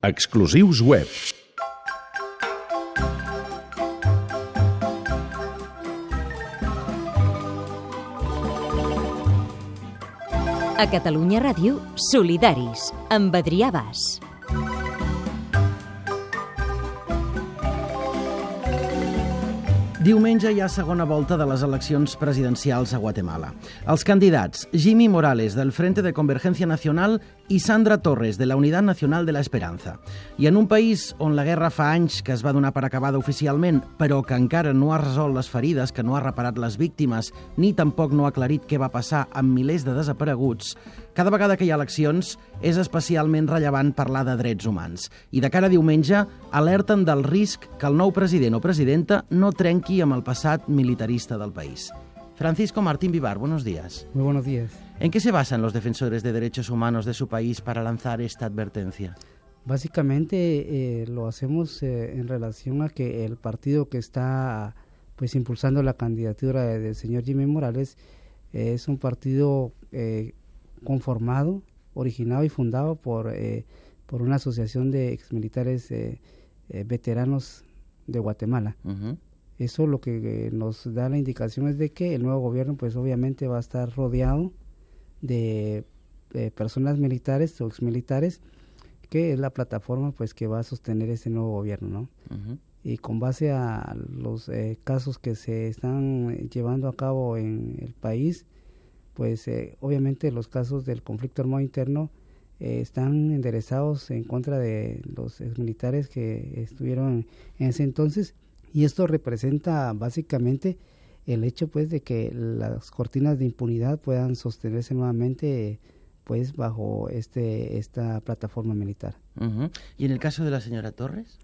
Exclusius web. A Catalunya Ràdio, Solidaris, amb Adrià Bas. Diumenge hi ha segona volta de les eleccions presidencials a Guatemala. Els candidats Jimmy Morales, del Frente de Convergencia Nacional, i Sandra Torres, de la Unitat Nacional de la Esperanza. I en un país on la guerra fa anys que es va donar per acabada oficialment, però que encara no ha resolt les ferides, que no ha reparat les víctimes, ni tampoc no ha aclarit què va passar amb milers de desapareguts, cada vegada que hi ha eleccions és especialment rellevant parlar de drets humans. I de cara a diumenge alerten del risc que el nou president o presidenta no trenqui amb el passat militarista del país. Francisco Martín Vivar, buenos días. Muy buenos días. ¿En qué se basan los defensores de derechos humanos de su país para lanzar esta advertencia? Básicamente eh, lo hacemos eh, en relación a que el partido que está pues impulsando la candidatura del señor Jimmy Morales eh, es un partido eh, conformado, originado y fundado por, eh, por una asociación de exmilitares eh, eh, veteranos de Guatemala. Eso lo que eh, nos da la indicación es de que el nuevo gobierno pues obviamente va a estar rodeado de, personas militares o exmilitares que es la plataforma pues que va a sostener ese nuevo gobierno, ¿no? Y con base a los eh, casos que se están llevando a cabo en el país, pues eh, obviamente los casos del conflicto armado interno eh, están enderezados en contra de los militares que estuvieron en ese entonces y esto representa básicamente el hecho pues de que las cortinas de impunidad puedan sostenerse nuevamente pues bajo este esta plataforma militar. ¿Y en el caso de la señora Torres?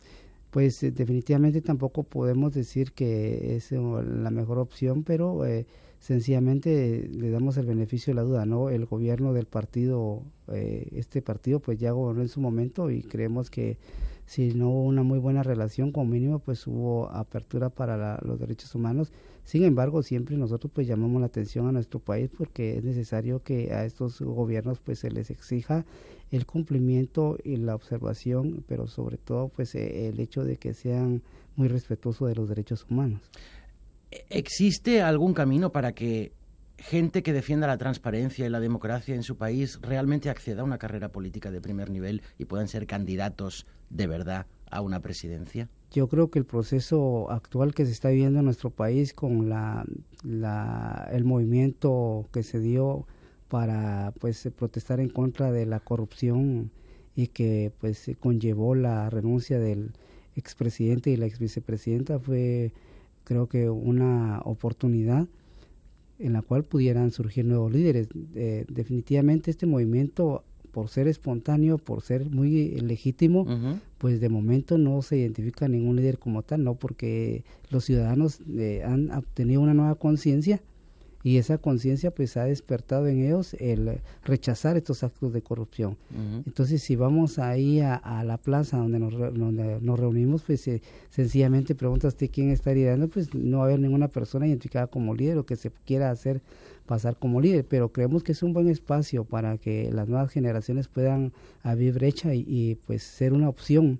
pues eh, definitivamente tampoco podemos decir que es la mejor opción, pero eh, sencillamente le damos el beneficio de la duda, ¿no? El gobierno del partido, eh, este partido pues ya gobernó en su momento y creemos que si no hubo una muy buena relación, como mínimo pues hubo apertura para la- los derechos humanos. Sin embargo, siempre nosotros pues llamamos la atención a nuestro país porque es necesario que a estos gobiernos pues se les exija el cumplimiento y la observación, pero sobre todo pues eh, el hecho de que sean muy respetuosos de los derechos humanos. ¿E- ¿Existe algún camino para que gente que defienda la transparencia y la democracia en su país realmente acceda a una carrera política de primer nivel y puedan ser candidatos de verdad a una presidencia? Yo creo que el proceso actual que se está viviendo en nuestro país con la, el movimiento que se dio para pues protestar en contra de la corrupción y que pues conllevó la renuncia del expresidente y la exvicepresidenta fue creo que una oportunidad en la cual pudieran surgir nuevos líderes. Eh, definitivamente este movimiento, por ser espontáneo, por ser muy legítimo, Ujú. pues de momento no se identifica ningún líder como tal, ¿no? Porque los ciudadanos eh, han obtenido una nueva conciencia y esa conciencia pues ha despertado en ellos el rechazar estos actos de corrupción. Entonces, si vamos ahí a, a la plaza donde nos, donde nos reunimos, pues eh, sencillamente pregunta usted quién está liderando, pues no va a haber ninguna persona identificada como líder o que se quiera hacer pasar como líder, pero creemos que es un buen espacio para que las nuevas generaciones puedan abrir brecha y, y, pues ser una opción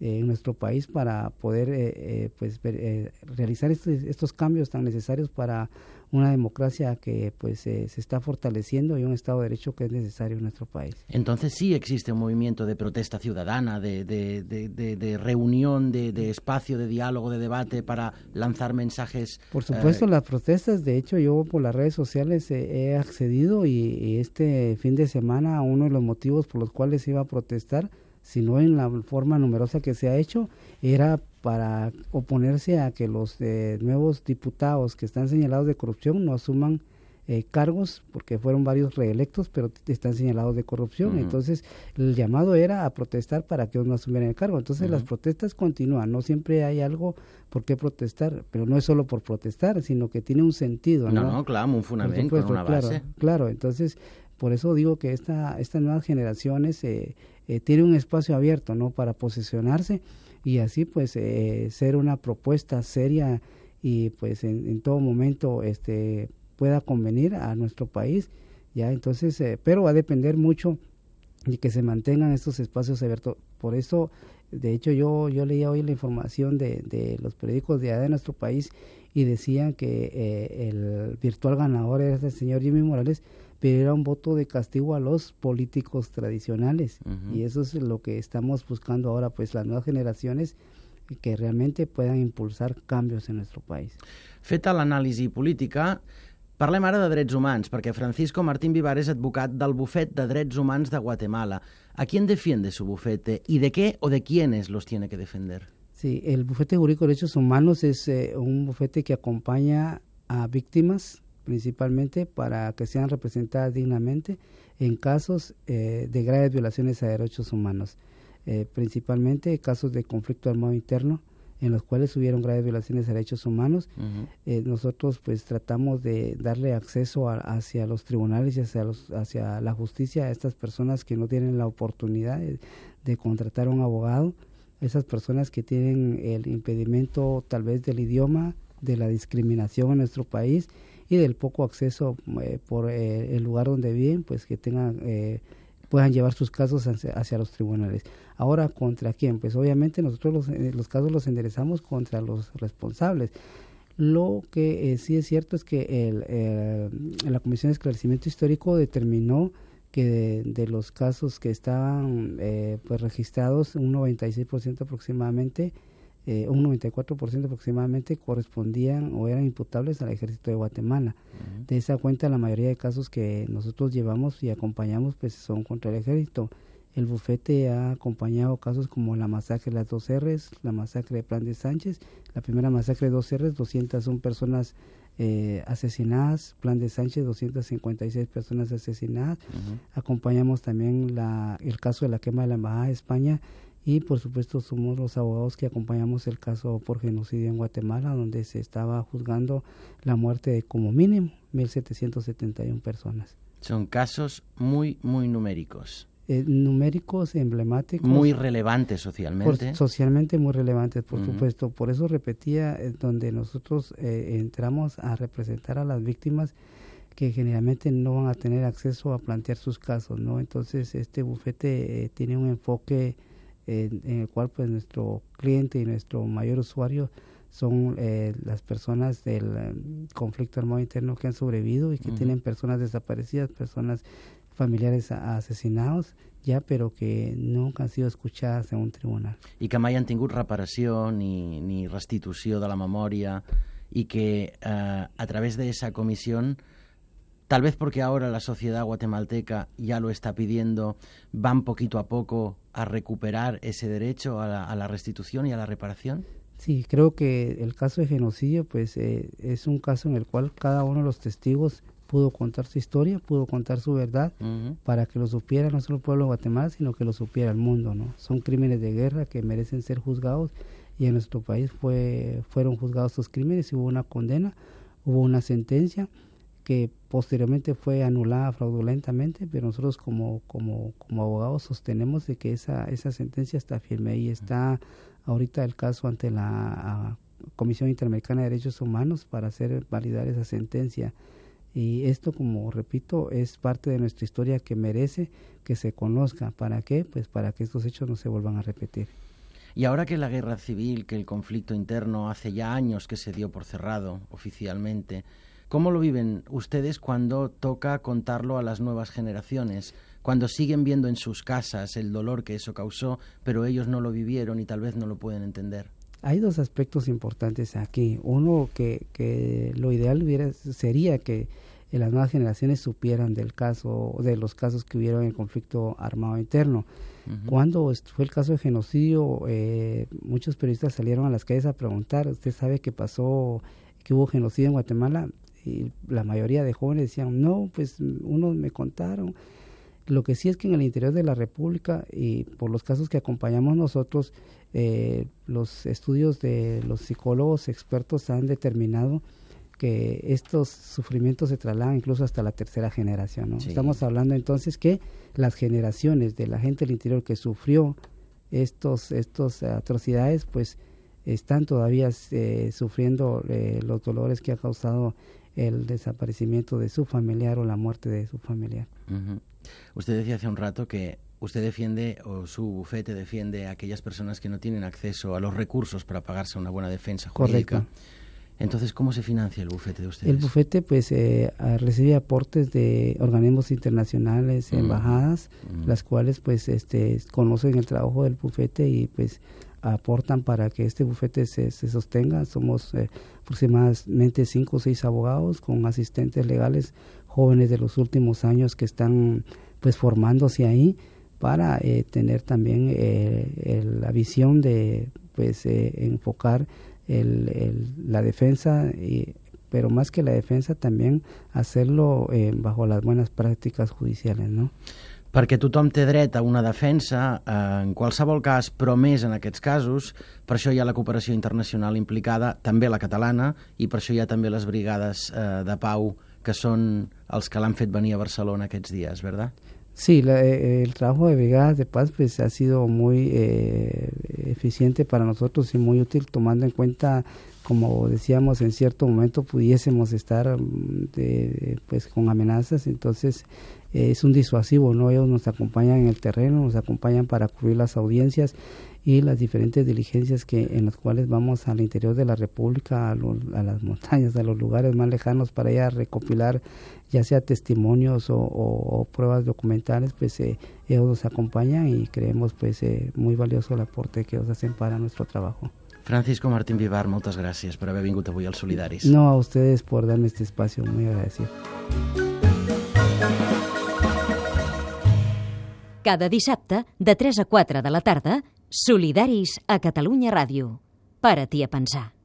en nuestro país para poder eh, eh, pues eh, realizar estos, estos cambios tan necesarios para una democracia que pues eh, se está fortaleciendo y un Estado de Derecho que es necesario en nuestro país. Entonces sí existe un movimiento de protesta ciudadana, de, de- de- reunión, de, de espacio de diálogo, de debate para lanzar mensajes. Por supuesto, eh, las protestas, de hecho yo por las redes sociales eh, he accedido y, y este fin de semana uno de los motivos por los cuales iba a protestar, si no en la forma numerosa que se ha hecho, era para oponerse a que los eh, nuevos diputados que están señalados de corrupción no asuman eh, cargos, porque fueron varios reelectos, pero están señalados de corrupción. Entonces, el llamado era a protestar para que ellos no asumieran el cargo. Entonces, las protestas continúan, no siempre hay algo por qué protestar, pero no es solo por protestar, sino que tiene un sentido. No, No, no, claro, un fundamento, supuesto, una claro, base. claro. Entonces, por eso digo que esta, estas nuevas generaciones eh, eh, tienen un espacio abierto, ¿no? Para posicionarse y así, pues, eh, ser una propuesta seria y, pues, en, en todo momento, este, pueda convenir a nuestro país, ya. Entonces, eh, pero va a depender mucho y que se mantengan estos espacios abiertos. Por eso, de hecho, yo, yo leía hoy la información de, de los periódicos de, de nuestro país y decían que eh, el virtual ganador era el señor Jimmy Morales, pero era un voto de castigo a los políticos tradicionales. Y eso es lo que estamos buscando ahora, pues las nuevas generaciones que realmente puedan impulsar cambios en nuestro país. Feta l'anàlisi política, parlem ara de drets humans, perquè Francisco Martín Vivar és advocat del bufet de drets humans de Guatemala. ¿A quién defiende su bufete y de qué o de quiénes los tiene que defender? Sí, el Bufete Jurídico de Derechos Humanos es eh, un bufete que acompaña a víctimas principalmente para que sean representadas dignamente en casos eh, de graves violaciones a derechos humanos, eh, principalmente casos de conflicto armado interno en los cuales hubieron graves violaciones a derechos humanos. nosotros pues tratamos de darle acceso hacia los tribunales y hacia, los, hacia la justicia a estas personas que no tienen la oportunidad de contratar a un abogado. Esas personas que tienen el impedimento tal vez del idioma, de la discriminación en nuestro país y del poco acceso eh, por eh, el lugar donde viven, pues que tengan eh, puedan llevar sus casos hacia, los tribunales. Ahora, ¿contra quién? Pues obviamente nosotros los, los casos los enderezamos contra los responsables. Lo que sí es cierto es que el, la Comisión de Esclarecimiento Histórico determinó que de, los casos que estaban eh, pues registrados, un 96% aproximadamente, eh, un 94% aproximadamente correspondían o eran imputables al ejército de Guatemala. De esa cuenta, la mayoría de casos que nosotros llevamos y acompañamos pues son contra el ejército. El bufete ha acompañado casos como la masacre de las dos R's, la masacre de Plan de Sánchez, la primera masacre de dos R's, 201 personas eh, asesinadas, Plan de Sánchez, 256 personas asesinadas. Acompañamos también la, el caso de la quema de la Embajada de España y por supuesto somos los abogados que acompañamos el caso por genocidio en Guatemala, donde se estaba juzgando la muerte de como mínimo 1.771 personas. Son casos muy, muy numéricos. Eh, numéricos emblemáticos. Muy relevantes socialmente. socialmente muy relevantes, por supuesto. Por eso repetía, eh, donde nosotros eh, entramos a representar a las víctimas que generalmente no van a tener acceso a plantear sus casos, ¿no? Entonces, este bufete tiene un enfoque en, el cual pues nuestro cliente y nuestro mayor usuario son las personas del conflicto armado interno que han sobrevivido y que tienen personas desaparecidas, personas familiares asesinados ya, pero que nunca han sido escuchadas en un tribunal. I que mai han tingut reparació ni, ni restitució de la memòria y que eh, a través de esa comisión, tal vez porque ahora la sociedad guatemalteca ya lo está pidiendo, van poquito a poco a recuperar ese derecho a la, a la restitución y a la reparación? Sí, creo que el caso de genocidio pues eh, es un caso en el cual cada uno de los testigos pudo contar su historia, pudo contar su verdad para que lo supiera no solo el pueblo de Guatemala, sino que lo supiera el mundo, ¿no? Son crímenes de guerra que merecen ser juzgados y en nuestro país fue, fueron juzgados estos crímenes y hubo una condena, hubo una sentencia que posteriormente fue anulada fraudulentamente, pero nosotros como, como, como abogados sostenemos de que esa, esa sentencia está firme y está ahorita el caso ante la Comisión Interamericana de Derechos Humanos para hacer validar esa sentencia. Y esto, como repito, es parte de nuestra historia que merece que se conozca. ¿Para qué? Pues para que estos hechos no se vuelvan a repetir. Y ahora que la guerra civil, que el conflicto interno hace ya años que se dio por cerrado oficialmente, ¿cómo lo viven ustedes cuando toca contarlo a las nuevas generaciones? Cuando siguen viendo en sus casas el dolor que eso causó, pero ellos no lo vivieron y tal vez no lo pueden entender. Hay dos aspectos importantes aquí. Uno que, que lo ideal hubiera, sería que las nuevas generaciones supieran del caso, de los casos que hubieron en el conflicto armado interno. Cuando fue el caso de genocidio, eh, muchos periodistas salieron a las calles a preguntar, ¿usted sabe qué pasó, que hubo genocidio en Guatemala? Y la mayoría de jóvenes decían, no, pues unos me contaron. Lo que sí es que en el interior de la República y por los casos que acompañamos nosotros, eh, los estudios de los psicólogos expertos han determinado que estos sufrimientos se trasladan incluso hasta la tercera generación. Estamos hablando entonces que las generaciones de la gente del interior que sufrió estos, estos atrocidades, pues están todavía eh, sufriendo eh, los dolores que ha causado el desaparecimiento de su familiar o la muerte de su familiar. Usted decía hace un rato que usted defiende, o su bufete defiende a aquellas personas que no tienen acceso a los recursos para pagarse una buena defensa jurídica. Correcto. Entonces, ¿cómo se financia el bufete de ustedes? El bufete pues eh, recibe aportes de organismos internacionales, Mm. embajadas, Mm. las cuales pues este conocen el trabajo del bufete y pues aportan para que este bufete se, se sostenga. Somos eh, aproximadamente cinco o seis abogados con asistentes legales jóvenes de los últimos años que están pues formándose ahí para eh, tener también eh, el- la visión de pues eh, enfocar el, el- la defensa y pero más que la defensa también hacerlo bajo las buenas prácticas judiciales no Perquè tothom té dret a una defensa, eh, en qualsevol cas, però més en aquests casos. Per això hi ha la cooperació internacional implicada, també la catalana, i per això hi ha també les brigades eh, de pau, que són els que l'han fet venir a Barcelona aquests dies, ¿verdad? Sí, la- eh, el trabajo de brigadas de paz pues ha sido muy eh, eficiente para nosotros y muy útil tomando en cuenta como decíamos en cierto momento pudiésemos estar mm, de- pues con amenazas. Entonces eh, es un disuasivo no ellos nos acompañan en el terreno nos acompañan para cubrir las audiencias y las diferentes diligencias que en las cuales vamos al interior de la República, a, lo- a las montañas, a los lugares más lejanos para ir a recopilar ya sea testimonios o, o- o pruebas documentales, pues eh, ellos nos acompañan y creemos pues eh, muy valioso el aporte que ellos hacen para nuestro trabajo. Francisco Martín Vivar, moltes gràcies per haver vingut avui als Solidaris. No a ustedes por darme este espacio, muy agradecido. Cada dissabte, de 3 a 4 de la tarda, Solidaris a Catalunya Ràdio. Para-t'hi a pensar.